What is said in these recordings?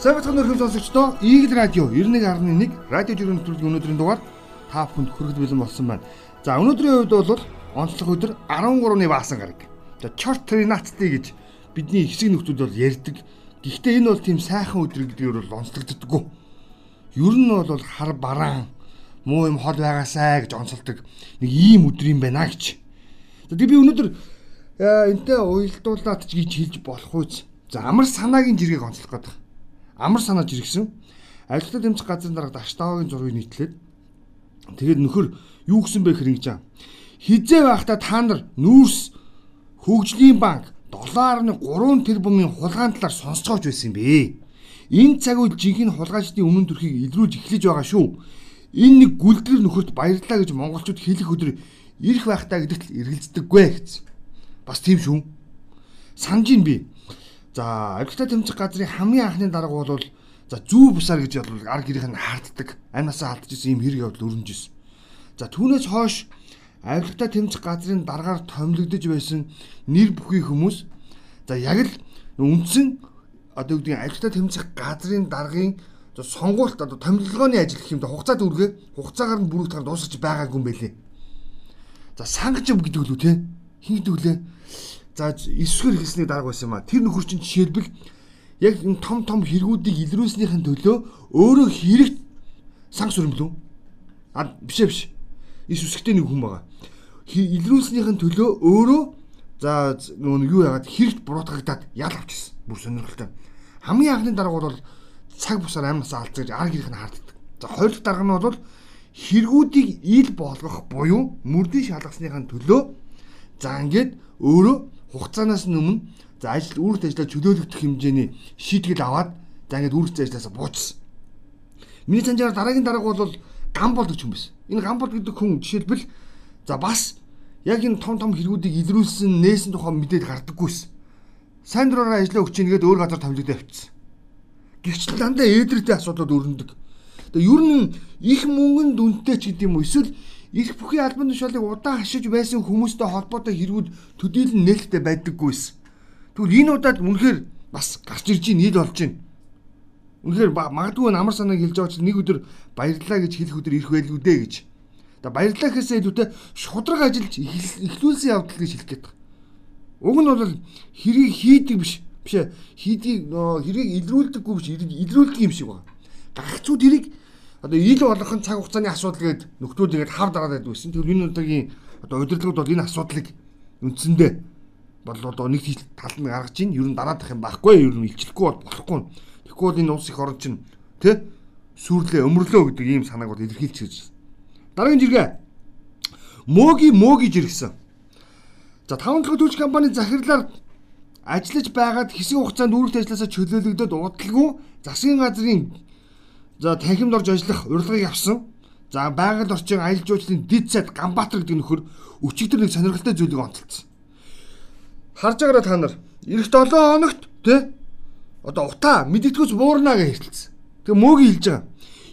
Сайн бацхан өрхөм сонсогчдоо Eagle Radio 91.1 радио жирийн нэвтрүүлгийн өнөөдрийн дугаар та бүхэнд хүргэж бэлэн болсон байна. За өнөөдрийн хувьд бол онцлог өдөр 13-ны баасан гараг. За chart trinity гэж бидний хэсэг нөхдүүд бол ярьдаг. Гэхдээ энэ бол тийм сайхан өдөр гэдгээр бол онцлогддоггүй. Ер нь бол хар бараан муу юм хол байгаасай гэж онцолдог нэг ийм өдөр юм байна гэж. За тэг би өнөөдөр энтэй уялдуулаад ч гэж хэлж болох үз. За амар санаагийн жиргэг онцлох гэдэг амар санааж иргсэн. Ажилтны тэмцэх газрын дарга Даштавагийн зургийг нийтлээд тэгээд нөхөр юу гэсэн бэ хэрэг жаа. Хизээ байхдаа та нар нүүрс хөгжлийн банк 7.3 тэрбумын хулгайн талаар сонсцооч байсан юм бэ. Энэ цаг үе жинхэнэ хулгайчдын өмнө төрхийг илрүүлж эхлэж байгаа шүү. Энэ нэг гүлдгэр нөхөрт баярлалаа гэж монголчууд хэлэх өдөр ирэх байхдаа гэдэгт эргэлздэггүй гэсэн. Бас тийм шүү. Санаж ин би. За Авилгатай тэмцэх газрын хамгийн анхны дарга бол за зүү бусаар гэж бол ар гэрийнх нь хаарддаг. Амнасаа алдчихсан юм хэрэг явдал өрнөж ирсэн. За түүнээс хойш авилгатай тэмцэх газрын даргаар томилогдож байсан нэр бүхий хүмүүс за яг л үндсэн одоо юу гэдэг авилгатай тэмцэх газрын даргын сонгуульт одоо томилгооны ажил гэх юм да хугацаа дүүргээ хугацаагаар нь бүрэгдэхээр дуусгаж байгаагүй юм байлээ. За сангаж гэдэг үлээ те хин гэдэг үлээ За эсвэр хэлсний дарга байсан юм а. Тэр нөхөр чинь жишээлбэл яг энэ том том хэрэгүүдийг илрүүлснийхэн төлөө өөрөө хэрэгт санг сүрэмлүү. А биш биш. Ис үсгтэй нэг хүн байгаа. Илрүүлснийхэн төлөө өөрөө за нөгөө юу яагаад хэрэгт буруутгагдаад ял авчихсан. Бүр сонирхолтой. Хамгийн анхны дарга бол цаг бусаар амнаас алдаж ар гэрх нь хаарддаг. За хоёр дахь дарга нь бол хэрэгүүдийг ил болгох буюу мөрдийн шалгасныхаа төлөө за ингээд өөрөө хугацаанаас өмнө за ажил үүрэгт ажиллаа чөлөөлөгдөх хэмжээний шийтгэл аваад за ингээд үүрэгт ажилласаа буучсан. Миний санджаар дараагийн дарга бол гамбол гэж хүн байсан. Энэ гамбол гэдэг хүн жишээлбэл за бас яг энэ том том хэрэгүүдийг илрүүлсэн нээсэн тухай мэдээд гардаггүйсэн. Сайн дураараа ажиллаа өгч нэгээд өөр газар томилогдоо авчихсан. Гэвч дандаа ээдрэгтэй асуудлууд өрнөдөг. Тэгээ ер нь их мөнгөнд үнэтэй ч гэдэм үү эсвэл их бүхий албан тушаалыг удаан хашиж байсан хүмүүстэй холбоотой хэрэгүүд төдийлөн нээлттэй байдаггүйсэн. Тэгвэл энэ удаад үнэхээр бас гарч ирж ийн ил болж байна. Үнэхээр магадгүй амар санааг хэлж байгаа чинь нэг өдөр баярлалаа гэж хэлэх өдөр ирэх байлгүй дээ гэж. Тэгээ баярлалаа гэхээсээ илүүтэй шудраг ажиллаж эхлүүлсэн явдал гэж хэлэх гээд байна. Уг нь бол хэрийг хийдэг биш. Биш ээ. Хийдгийг хэрийг илрүүлдэггүй биш. Илрүүлдэг юм шиг байна. Гагцууд хэрийг одоо ил болох нь цаг хугацааны асуудал гээд нөхдүүд ингээд хав дараад байдаг гэсэн. Тэгвэл энэ удаагийн одоо удирдлагууд бол энэ асуудлыг үндсэндээ бол одоо нэг тал нь гаргаж ийн ер нь дараадах юм байхгүй ер нь илчлэхгүй бол болохгүй. Тэгэхгүй бол энэ улс их орон чинь тэ сүрлээ өмрлөө гэдэг ийм санааг бол илэрхийлж гэж. Дараагийн жиргээ Моги Моги жиргсэн. За таван дахь төлж компани захирлаар ажиллаж байгаад хэсэг хугацаанд үүрэгт ажилласаа чөлөөлөгдөд удалгүй засгийн газрын За танхимд орж ажиллах урилгыг авсан. За байгаль орчин аялал жуулчлалын дид сайд Ганбаатар гэдэг нөхөр өчигдөр нэг сонирхолтой зүйлийг онцолцсон. Харж байгаараа та нар эх 7 хоногт тий одоо утаа мэдэтгүүц буурнаа гэж хэлсэн. Тэгээ мөөгийн хэлж байгаа.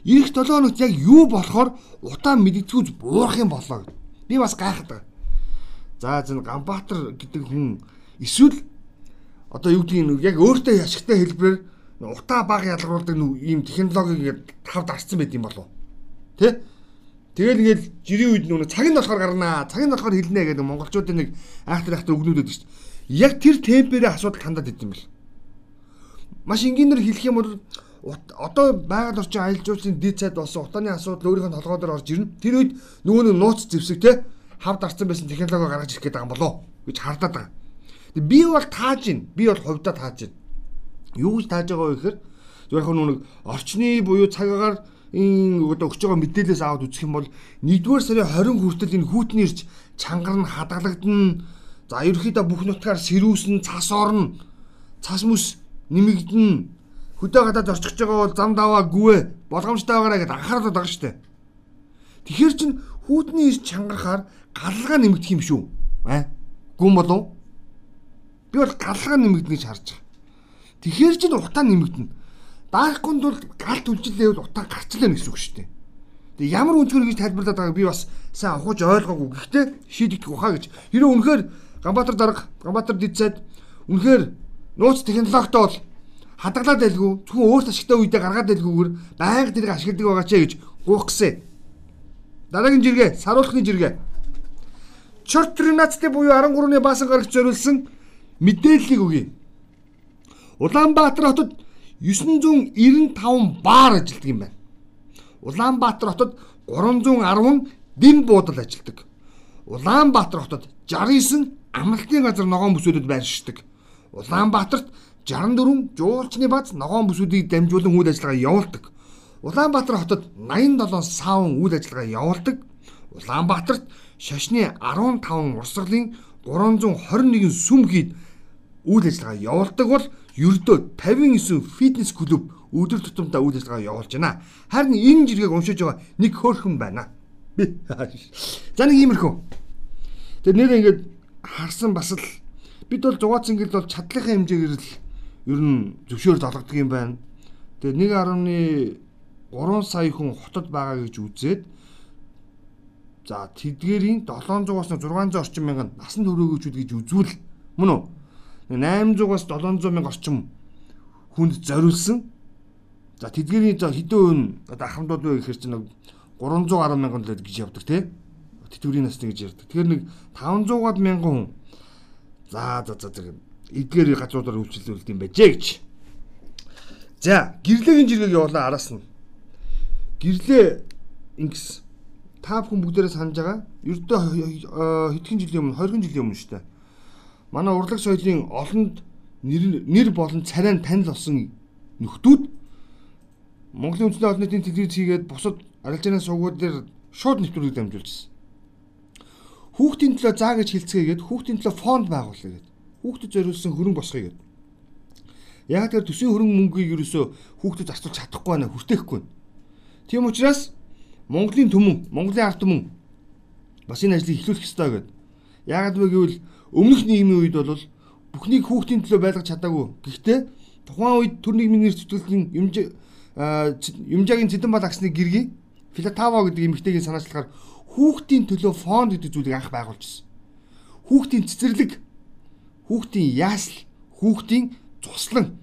Эх 7 хоногт яг юу болохоор утаа мэдэтгүүц буурах юм болоо гэд. Би бас гайхаад байгаа. За зэн Ганбаатар гэдэг хүн эсвэл одоо юу гэдгийг яг өөртөө ашигтай хэлбэрээр утаа баг ялгаруулдаг ийм технологиг тавд арцсан байт юм болов. Тэ? Тэгэл ингээл жирийн үед нүг цаг нь болохоор гарнаа. Цаг нь болохоор хэлнэ гэдэг монголчуудын нэг айхтар айхтар өгнүүд байдаг шүү дээ. Яг тэр темперийн асуудал хандаад идэм бэл. Маш энгийнээр хэлэх юм бол одоо байгаль орчин аялал жуулчлалын дид цайд болсон утааны асуудал өөрийнх нь толгой дээр орж ирнэ. Тэр үед нөгөө нэг нууц зэвсэг те хавд арцсан байсан технологи гаргаж ирэх байгаа юм болоо гэж хардаад байгаа. Би бол тааж ин. Би бол хувьдаа тааж ин Юу гэж тааж байгаа вэ гэхээр яг нэг орчны буюу цагаагаар энэ одоо өгч байгаа мэдээлэлээс аваад үзэх юм бол 1-р сарын 20 хүртэл энэ хүүтний ирж чангар нь хадгалагдана. За ерөөхдөө бүх нутгаар сэрүүсэн, цас орно. Цас мүс нэмэгдэнэ. Хөдөө гадаад орчихж байгаа бол зам даваа гүвэ болгоомжтой байгаараа гэдээ анхаарал байгаа дээ. Тэгэхэр чин хүүтний ирж чангарахаар галлага нэмэгдэх юм шүү. Аа гүн болов? Би бол галлага нэмэгдэнэ гэж харж байгаа. Тэгэхээр ч утаа нэмэгдэнэ. Даахгүйд бол галт үлжилээ бол утаа гарчлаа гэсэн үг шүү дээ. Тэгээ ямар өнцгөр гэж тайлбарлаад байгааг би бас сайн ухаж ойлгоогүй. Гэхдээ шийдэгдэх ухаа гэж. Хэрэв үнэхээр Ганбаатар дарга, Ганбаатар дид сайд үнэхээр нууц технологитой бол хадгалаад байлгүй зөвхөн өөрт ашигтай үедээ гаргаад байлгүйгээр байнга тэрийг ашигладаг байгаа ч гэж гуйх гэсэн. Дараагийн жиргээ саруулхны жиргээ. Чортринацтэй буюу 13-ны баасан гарагч зориулсан мэдээллийг өгье. Улаанбаатар хотод 995 баар ажилладаг юм байна. Улаанбаатар хотод 310 дэм буудал ажилладаг. Улаанбаатар хотод 69 амралтын газар ногоон бүсүүдэд байршдаг. Улаанбаатарт 64 жуулчны баз ногоон бүсүүдийг дамжуулан үйл ажиллагаа явуулдаг. Улаанбаатар хотод 87 саун үйл ажиллагаа явуулдаг. Улаанбаатарт шашны 15 урсгалын 321 сүм хийд үйл ажиллагаа явуулдаг бол ердөө 59 фитнес клуб өдөр тутамдаа үйл ажиллагаа явуулж байна. Харин энэ жиргэг уншиж байгаа нэг хөөрхөн байна. Би за нэг иймэрхүү. Тэр нэр ингээд харсан бас л бид бол зугац ингээд бол чадлынхаа хэмжээгээр л ер нь зөвшөөрөл олгодог юм байна. Тэгээ 1.3 сая хүн хотод байгаа гэж үзээд за тэдгэрийн 700-аас 600 орчим мянган насан туршигчуд гэж үзвэл мөн үү? 800-аас 700 мянга орчим хүнд зориулсан. За тэдгэрийн за хэдэн үн одоо ахмадууд вэ гэхээр чинь 300 гаруй мянган л гэж явдаг тий. Тэтгэврийн насны гэж ярьдаг. Тэгэхээр нэг 500-аад мянган хүн за за за зэрэг эдгээр газруудаар үйлчлүүлдэг юм байжээ гэж. За гэрлээгийн жиргэг явуулаа араас нь. Гэрлээ ингэс та бүхэн бүгдээрээ санаж байгаа. Ердөө хэдхэн жилийн өмнө 20 жилийн өмнө шүү дээ манай урлаг соёлын олонд нэр нэр болон царай танил болсон нөхдүүд Монголын үндэсний олон нийтийн телевиз хийгээд бусад арилжааны сувгууд дээр шууд нэвтрүүлэг дамжуулжсэн. Хүүхдийн төлөө заа гэж хэлцгээгээд хүүхдийн төлөө фонд байгуулъя гэдэг. Хүүхдэд зориулсан хөрөнгө босгоё гэдэг. Яг тэр төсвийн хөрөнгө мөнгийг ерөөсөө хүүхдэд зарцуулж чадахгүй байна, хүртээхгүй. Тийм учраас Монголын түмэн, Монголын ард түмэн бас энэ ажлыг эхлүүлэх ёстой гэдэг. Яг л гэвэл өмнөх нийгмийн үед бол бүхнийг хүүхдийн төлөө байлгаж чадаагүй. Гэхдээ тухайн үед төр нийгмийн нэр зүтгэлтийн юмжаагийн цэдэн бал агсны гэргий Филатаво гэдэг эмэгтэйгийн санаачлахаар хүүхдийн төлөө фонд гэдэг зүйлийг анх байгуулжсэн. Хүүхдийн цэцэрлэг, хүүхдийн яасл, хүүхдийн цуслан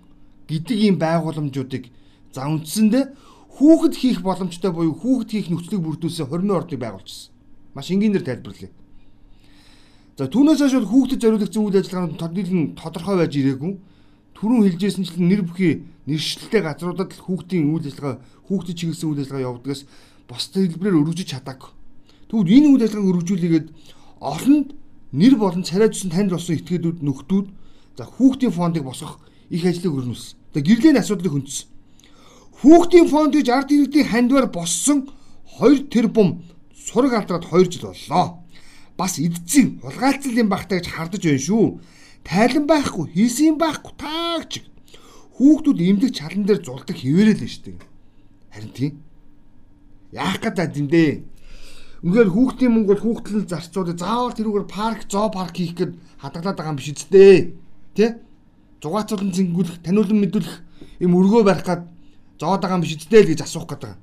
гэдэг ийм байгууламжуудыг за үндсэндээ хүүхэд хийх боломжтой буюу хүүхэд хийх нөхцөлийг бүрдүүлсэн хормын ордыг байгуулжсэн. Маш энгийнээр тайлбарлая. За түүнээс хойш бол хүүхдэд зориулагдсан үйл ажиллагаанд тодорхой тодорхой байж ирээгүй. Түрүүн хэлжсэнчлэн нэр бүхий нэршилтэй газруудад л хүүхдийн үйл ажиллагаа хүүхдэд чиглэсэн үйл ажиллагаа явагдагаас бусдын хэлбэрээр өргөжиж чадаагүй. Тэгвэл энэ үйл ажиллагааг өргөжүүлээд олонд нэр болон царай зүсэн танд болсон этгээдүүд нөхдүүд за хүүхдийн фондыг босгох их ажлыг өрнүүлсэн. Тэгээ гэрлийн асуудлыг хөндөсөн. Хүүхдийн фонд гэж ард иргэдийн хандвар боссон 2 тэрбум сураг алдраад 2 жил боллоо бас эдцэн хулгайлцал юм багтаа гэж хардаж байна шүү. Тайлан байхгүй, хийсэн байхгүй таагч. Хүүхдүүд эмдэх чалан дээр зулдаг хിവэрэл нь штеп. Харин тийм. Яах гэдэг юм дээ. Үнээр хүүхдийн мөнгө бол хүүхдлэн зарцуулаад заавал тэрүүгээр парк, зоо парк хийх гээд хадгалаад байгаа юм биш үсттэй. Тэ? Зугаацуулан зингүүлэх, таниулан мэдүүлэх юм өргөө барих гад зоод байгаа юм биш үсттэй л гэж асуух гэдэг.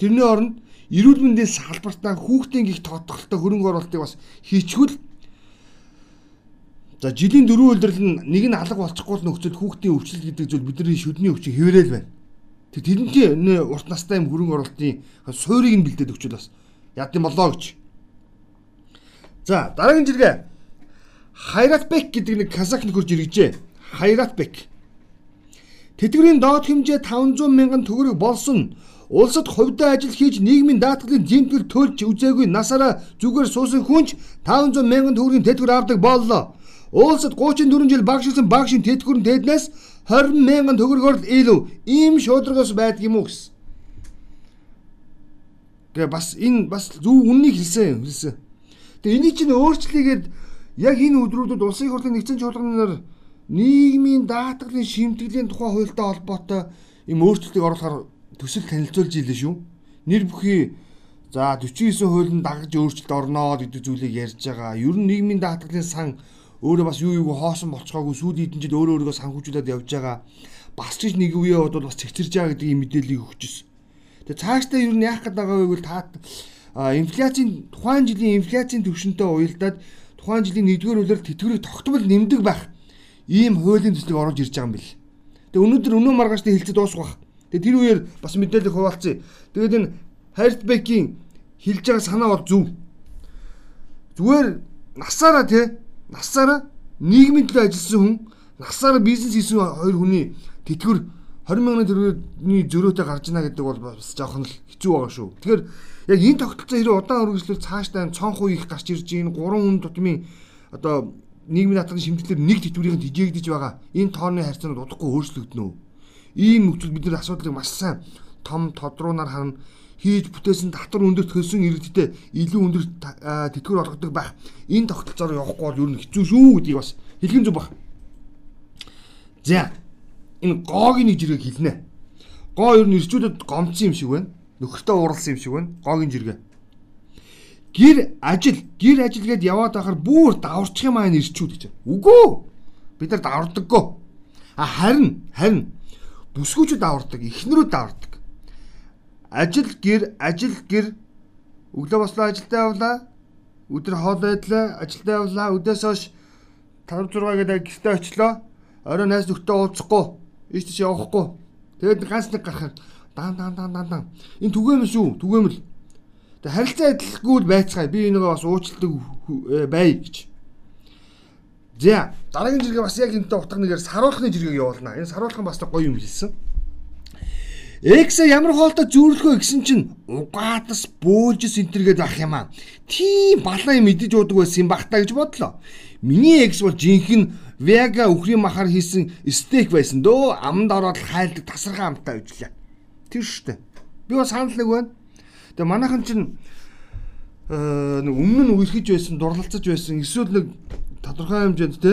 Тэрний оронд эрүүл мэндийн салбартаа хүүхдийн гих тодтолтой хөрөнгө оруулалтыг бас хийчихвэл за жилийн дөрвөн үйлдвэрлэл нь нэг нь алга болчихгүй нөхцөл хүүхдийн өвчлөл гэдэг зүйл бидний шүдний өвчин хэврээл байна. Тэг тэрнтэй урт настай юм хөрөнгө оруулалтын суурийг нь бэлдээд өгчөл бас яд юм болоо гэж. За дараагийн жиргээ Хайратбек гэдэг нэг казак нөхөр жиргэжээ. Хайратбек. Тэтгэврийн доод хэмжээ 500 мянган төгрөг болсон Улсад хувьдаа ажил хийж нийгмийн даатгалын жимтгэл төлж үзээгүй насаараа зүгээр суусан хүнч 500 мянган төгрөгийн тэтгэвэр авдаг боллоо. Улсад 34 жил багшилсан багшийн тэтгэврийн тэднээс 20 мянган төгрөгөөр л илүү ийм шударгаас байдаг юм уу гэсэн. Тэгээ бас энэ бас зөв үннийг хэлсэн хэлсэн. Тэгээ энийг чинь өөрчлөгээд яг энэ өдрүүдэд улсын хурлын нэгдсэн чуулганаар нийгмийн даатгалын шимтгэлийн тухай хуультай холбоотой юм өөрчлөлтийг оруулахаар төсөл танилцуулж ийлээ шүү. Нэр бүхий за 49 хуулийн дагаж өөрчлөлт орноо гэдэг зүйлийг ярьж байгаа. Ер нь нийгмийн даатгалын сан өөрөө бас юу юу хоосон болцгоогүй сүүлийн хэдэн жил өөрөө өөрийгөө санхүүжүүлээд явж байгаа. Бас ч нэг үеэ бодвол бас цэгцэрж байгаа гэдэг ийм мэдээллийг өгчөөс. Тэгээ цаашдаа ер нь яах гээд байгаа вэ гэвэл та инфляцийн тухайн жилийн инфляцийн түвшинтэй уялдаад тухайн жилийн 1-р улирал тэтгэврийг тогтмол нэмдэг байх ийм хуулийн төслийг оруулж ирж байгаа юм бэл. Тэгээ өнөөдөр өнөө маргааштай хилцээд дуусах бах. Тэгээ тэр үеэр бас мэдээлэл хуваалцъя. Тэгээд энэ Хайртбекийн хэлж байгаа санаа бол зөв. Зүгээр насаараа тий насаараа нийгмийн төлөө ажилласан хүн насаараа бизнес хийсэн хоёр хүний тэтгэр 20 мянган төгрөгийн зөрөөтэй гарч ийна гэдэг бол бас жоохон л хэцүү байгаа шүү. Тэгэхээр яг энэ тогтолцоо хэрэв удаан үргэлжлэл цаашдаа цонх уу их гарч ирж ийн 3 хүн тутмын одоо нийгмийн даатгын шимтгэлээр нэг тэтгэврийн тижээгдэж байгаа энэ тооны харьцаанууд удахгүй өөрчлөгдөнө. Ийм нөхцөл бидний асуудлыг маш сайн том тодруунаар харна хийж бүтээсэн татвар өндөрт хөлсөн иргэдтэй илүү өндөр тэтгэвэр олгодог байх энэ тогтолцоор явахгүй бол ер нь хэцүү шүү гэдгийг бас хэлхэн зүг баг. За энэ гоогийн нэг жиргэг хэлнэ. Гоо ер нь ирчүүдэд гомцсон юм шиг байна. Нөхөртөө ууралсан юм шиг байна. Гоогийн жиргээ. Гэр ажил, гэр ажил гээд яваад байхаар бүр даварчих юм аа энэ ирчүүд гэж. Үгүй. Бид нар давардаггүй. А харин харин бүсгүүчүүд давардаг, эхнэрүүд давардаг. Ажил гэр, ажил гэр өглөө бослоо ажилдаа явлаа. Өдөр хоол байдлаа, ажилдаа явлаа. Өдөөс хойш 5 6 гэдэг гэртээ очлоо. Орой найз нөхдөд уулзахгүй Ийш тийш явахгүй. Тэгээд ганц нэг гарахаар дан дан дан дан дан. Энэ түгээмэл шүү. Түгээмэл. Тэгээд харилцаа адилгүй л байцгаая. Би энэгээ бас уучлалдаг э, бай гэж. За дараагийн жиргээ бас яг энэтэй утга нэгээр саруулхны жиргээг явуулнаа. Энэ саруулхан бас гоё юм хэлсэн. Экса ямар хоолтой зүүрлэхөө гэсэн чинь угаатас бөөлжс энтергээд ах юм аа. Тийм балаа юм идэж уудаг байсан юм бах та гэж бодлоо. Миний экс бол жинхэнэ Вега өхрийн махаар хийсэн стейк байсан дөө. Аманд ороод хайлдаг тасархаа амтаа ижлээ. Тэр штэ. Би бас санал нэг байна. Тэгээ манайхан чинь э нэг өмнө нь үерхэж байсан, дурлалцаж байсан, эсвэл нэг тодорхой хэмжээнд те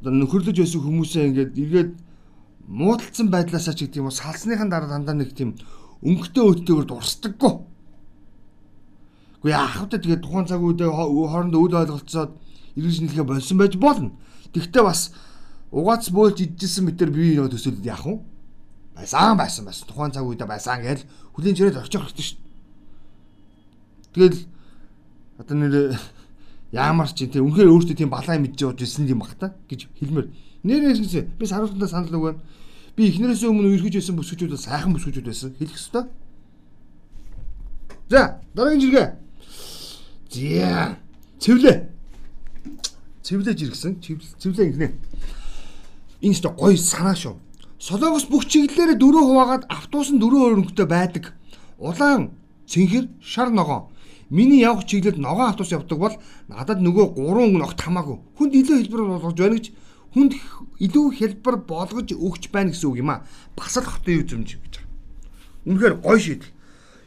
одоо нөхөрлөж байсан хүмүүсээ ингээд эргээд муудалцсан байдлаасаа ч гэдэг юм уу салсныхан дараа дандаа нэг тийм өнгөтэй өттэйгээр дурсдаггүй. Гэхдээ вэ тэгээд тухайн цаг үедээ хоорондоо үл ойлголцоод эргэж нийлгээ болсон байж болно. Тэгвэл бас угаац бөөлж идчихсэн мэтэр бие нөгөө төсөөлөд яах вэ? Байсан байсан байсан. Тухайн цаг үедээ байсан гэж хүлийн чирээд орчих хэрэгтэй шүү дээ. Тэгэл одоо нэр яамар ч тийм үнхээр өөртөө тийм балаа мэдж явж ирсэн юм бах та гэж хэлмээр. Нэрээс гэсэн би саруултандаа санал өгөө. Би эхнэрээс өмнө үргэж байсан бүсгүүчүүд сайхан бүсгүүчүүд байсан. Хэлэх ёстой. За, дараагийн жиргээ. Зя. Цэвлээ цэвлэж иргсэн. Цэвлээ ингэнэ. Энэ ч гоё санаа шүү. Солонгос бүх чиглэлээр дөрөв хуваагаад автобус нь дөрөв өрөнгөтэй байдаг. Улаан цэнхэр шар ногоон. Миний явах чиглэлд ногоон автобус явдаг бол надад нөгөө гурван ногт хамаагүй. Хүнд илүү хэлбэр болгож байна гэж хүнд илүү хэлбэр болгож өгч байна гэсэн үг юм а. Бас л хотын үзэмж гэж байгаа. Үнэхээр гоё шийдэл.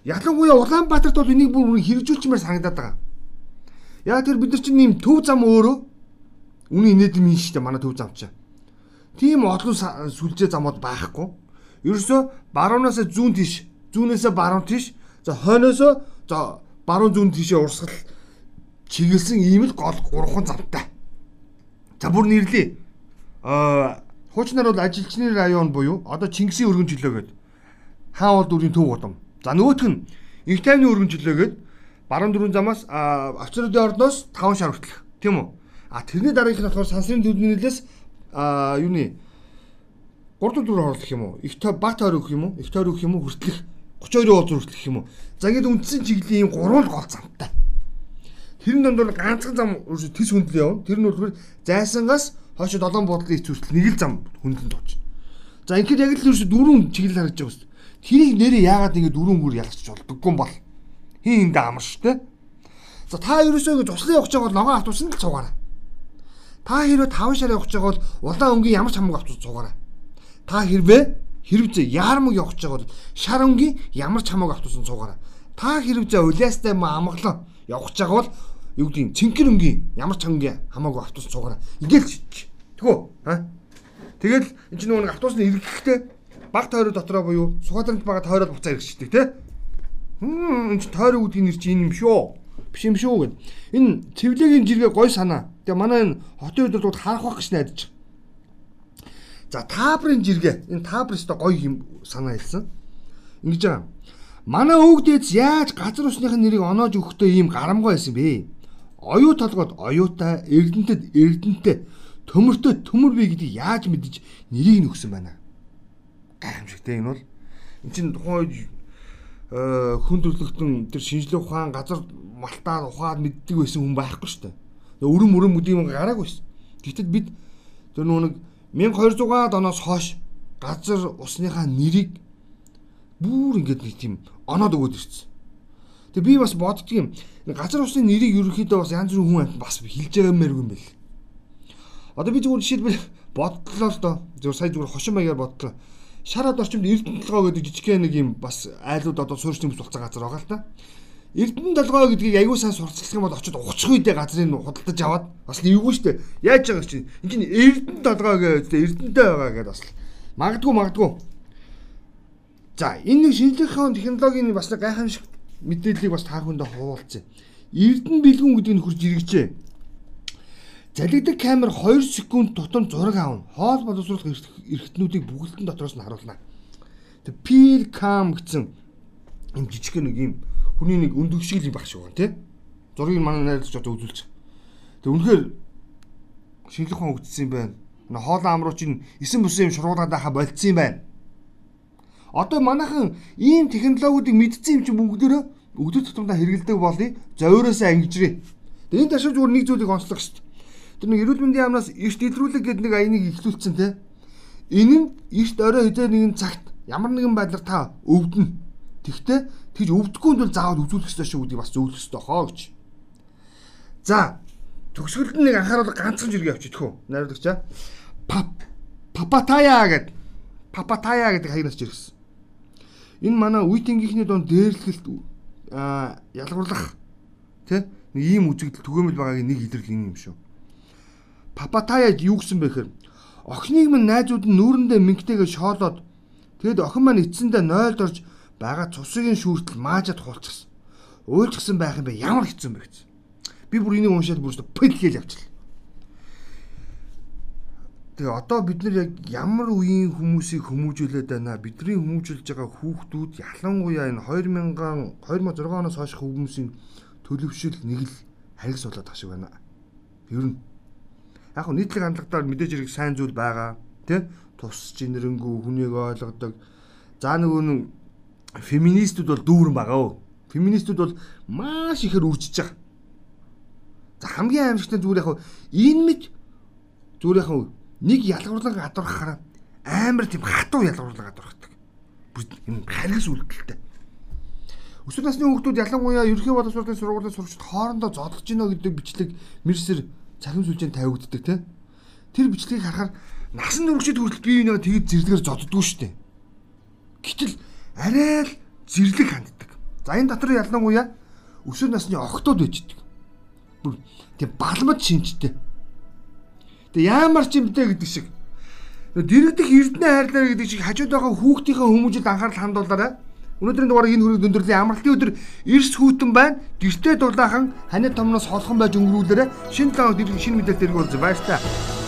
Ялангуяа Улаанбаатарт бол энийг бүр хэрэгжүүлчмээр санагдаад байгаа. Яг тэр бид нар чинь нэм төв зам өөрөө Үний юм шүү дээ манай төв зам чинь. Тийм олон сүлжээ замууд байхгүй. Ерөөсө баруунаас зүүн тийш, зүүнээс баруун тийш, за хойноос за баруун зүүн тийшээ урсгал чиглэсэн ийм л гол гурван замтай. За бүр нэрлэе. Аа хуучнаар бол ажилчны район буюу одоо Чингисийн өргөн чөлөөгээд хаан бол дүүрийн төв удам. За нөгөөх нь Инх тайвны өргөн чөлөөгээд баруун дөрвөн замаас авчруудын ордоос 5 шар хүртэлх. Тийм үү? А тэрний дараагийнх нь болохоор сансрын а юуны 3 4 орлох юм уу? Их тоо бат ойр өгөх юм уу? Их тойр өгөх юм уу? Хүртлэх 32 уулз хүртлэх юм уу? За ингээд үндсэн чиглэлийн гурван гол замтай. Тэрэн донд бол ганцхан зам тис хөндлөө явна. Тэр нь болохоор зайсангаас хойш 7 буудлын эц хүртэл нэг л зам хөндлөнд очно. За ингээд яг л ерөөсө дөрвөн чиглэл харагдаж байгаа шүү. Тэрийг нэрээ яагаад ингэ дөрвөн бүр ялгчих болдоггүй юм бол. Хин эндээ амар шүү те. За та ерөөсөө ингэ туслан явах гэж байгаа бол ногоон автобусанд л цугаараа. Та хэрвээ 5 шар явах гэж байгаа бол улаан өнгийн ямар ч хамаагүй автобус цугаарай. Та хэрвээ хэрвээ яармаг явах гэж байгаа бол шар өнгийн ямар ч хамаагүй автобусанд цугаарай. Та хэрвээ улиастай амгалан явах гэж байгаа бол юу гэдэг цэнхэр өнгийн ямар ч хангийн хамаагүй автобус цугаарай. Ингээл чич. Тэгвэл аа. Тэгэл энэ чинь нөгөө автобусны эргэхтэй баг тойроо дотроо буюу Сугаатарт байгаа тойроод буцаа эргэждэг те. Хм энэ чинь тойроо үүдгийн нэр чинь юм шүү. Биш юм шүү гэд. Энэ цэвлэгийн жиргээ гой санаа Тэгээ манай энэ хотын үйлдвэрлэлүүд харах байх гэж найдаж. За таабрын жиргээ. Энэ таабр өстө гоё юм санаа хэлсэн. Ингэж байгаа. Манай өвгдөөц яаж газар усныхын нэрийг оноож өгөхдөө ийм гарамгай байсан бэ? Оюу толгойд оюутай, эрдэнтэд эрдэнтэй, төмөртөө төмөр бий гэдгийг яаж мэдэж нэрийг нөхсөн байна? гайхамшигтэй энэ бол эн чинь тухайн үед хүн төрлөختөн тэр шинжлэх ухаан газар малтаа ухаад мэддэг байсан хүн байхгүй шүү дээ. Өрөм өрөм гэдэг юм гараагүй байсан. Гэтэл бид тэр нэг 1200-аад оноос хойш газар усныхаа нэрийг бүр ингэж нэг тийм оноод өгөөд ирсэн. Тэгээ би бас боддгийм газар усны нэрийг ерөөхдөө бас янз бүрийн хүн бас хэлж байгаамаар юм байл. Одоо би зүгээр жишээлбэл боддлоо л доо. Зүгээр сая зүгээр хошин маягаар боддлоо шараад орчимд Эрдэнэ толгой гэдэг жижигхэн нэг юм бас айлууд одоо суурьчны бүс болцсон газар байгаа л та. Эрдэнэ толгой гэдгийг аягүй сайн сурцлах юм бол очиод уцх үедээ газрыг худалдаж аваад бас эвгүй штэ. Яаж байгаа чинь энэ чинь Эрдэнэ толгой гэдэг Эрдэнэтэй байгаа гэдээ бас магадгүй магадгүй. За энэ нэг шинжлэх ухааны технологийн бас гайхамшиг мэдээллийг бас та бүхэндээ хуваалцъя. Эрдэнэ бэлгүүн гэдэг нь хурж иргэжээ. Залгидаг камер 2 секунд тутам зураг аавна. Хоол боловсруулах эрхтнүүдийг бүгдэн дотроос нь харуулна. Тэг peel cam гэсэн юм жижиг нэг юм хүний нэг өндөг шиг юм багш байгаа тий. Зургийг манай найруулагч одоо үзүүлж. Тэг үнэхээр шинжлэх ухаан үтсэн юм байна. Хоолоо амрууч нь 9 бүсэн юм шургуулгаад байха болцсон юм байна. Одоо манайхан ийм технологиудыг мэдсэн юм чинь бүгдөө өгдөр тутамдаа хэрэгэлдэг болъё. Зовироосоо ангижрээ. Тэг энэ ташаа зүгээр нэг зүйлийг онцлох шүү дээ Тэр нэг эрүүл мэндийн яамнаас эрт илрүүлэг гэдэг нэг аяныг ихлүүлсэн те. Энэ нь эрт орой хэзээ нэгэн цагт ямар нэгэн байдлаар та өвдөн. Тэгтээ тэгж өвдөхгүй бол заавал үзүүлэх ёстой шүү гэдгийг бас зөвлөх ёстой хоо гэж. За төгсгөлд нэг анхааруулга ганцхан жиргээ авчиж тхөө. Найруулагчаа. Папатая гэдэг папатая гэдэг хаягнаас жиргсэн. Энэ манай үеийнхний донд дээрлэхэлт ялгуурлах тий нэг ийм үзэгдэл түгээмэл байгаагийн нэг илэрлэл юм шүү. Папатаяд юу гэсэн бэ гэхээр охиныг минь найзууд нь нүүрэндээ мингтэйгээ шоолоод тэгэд охин маань эцсэндээ нойлд орж байгаа цусгийн шүүртэл маажад хуулчихсан. Уйлчихсан байх юм бэ ямар хэцүү юм бэ гэсэн. Би бүр энийг уншаад бүр өстө пэл хийж авчлаа. Тэгээ одоо бид нар яг ямар үеийн хүмүүсийг хүмүүжүүлээд байна? Бидний хүмүүжүүлж байгаа хүүхдүүд ялангуяа энэ 2000 2006 оноос хойш хүмүүсийн төлөвшил нэг л харгас болоод тах шиг байна. Ер нь яг нь нийтлэг хандлагатаар мэдээж хэрэг сайн зүйл байгаа тий тусч инэрэнгүү хүнийг ойлгодог за нөгөө нэг феминистүүд бол дүүрэн байгаа өө феминистүүд бол маш ихээр үржиж байгаа за хамгийн аимшигтай зүгээр яг энэ мэд зүгээр яг нэг ялгуурлан гадуурхахаар амар тийм хатуу ялгуурлан гадуурхдаг бүр юм харгас үлдэлтэй Өсвөр насны хүүхдүүд ялангуяа ерөнхий боловсролын сургуулийн сурагчид хоорондоо зодолж гинэ гэдэг бичлэг мэрсэр цахим сүлжээнд тавигддаг те. Тэр бичлэгийг харахаар насан туршид хүртэл бие биенээ тэгэд зэрлэгээр зодддгүй шүү дээ. Гэтэл арай л зэрлэг ханддаг. За энэ дотор ялангуяа өсвөр насны охтууд байждаг. Бүр тийм балмад шинжтэй. Тэгээ яамар ч юмтэй гэдэг шиг. Дэрэгдэх эрдэнэ хайрлаа гэдэг шиг хажууд байгаа хүүхдийнхээ хүмүүжил анхаарал хандуулаарай Өнөөдрийн дугаар энэ хүрээд өндөрлөлийн амралтын өдөр эрс хүүтэн байна. Гэртээ дулаахан ханаа томноос холхон байж өнгөрүүлээрэ шинэ таав шинэ мэдээлэл дэрэг болж баярлалаа.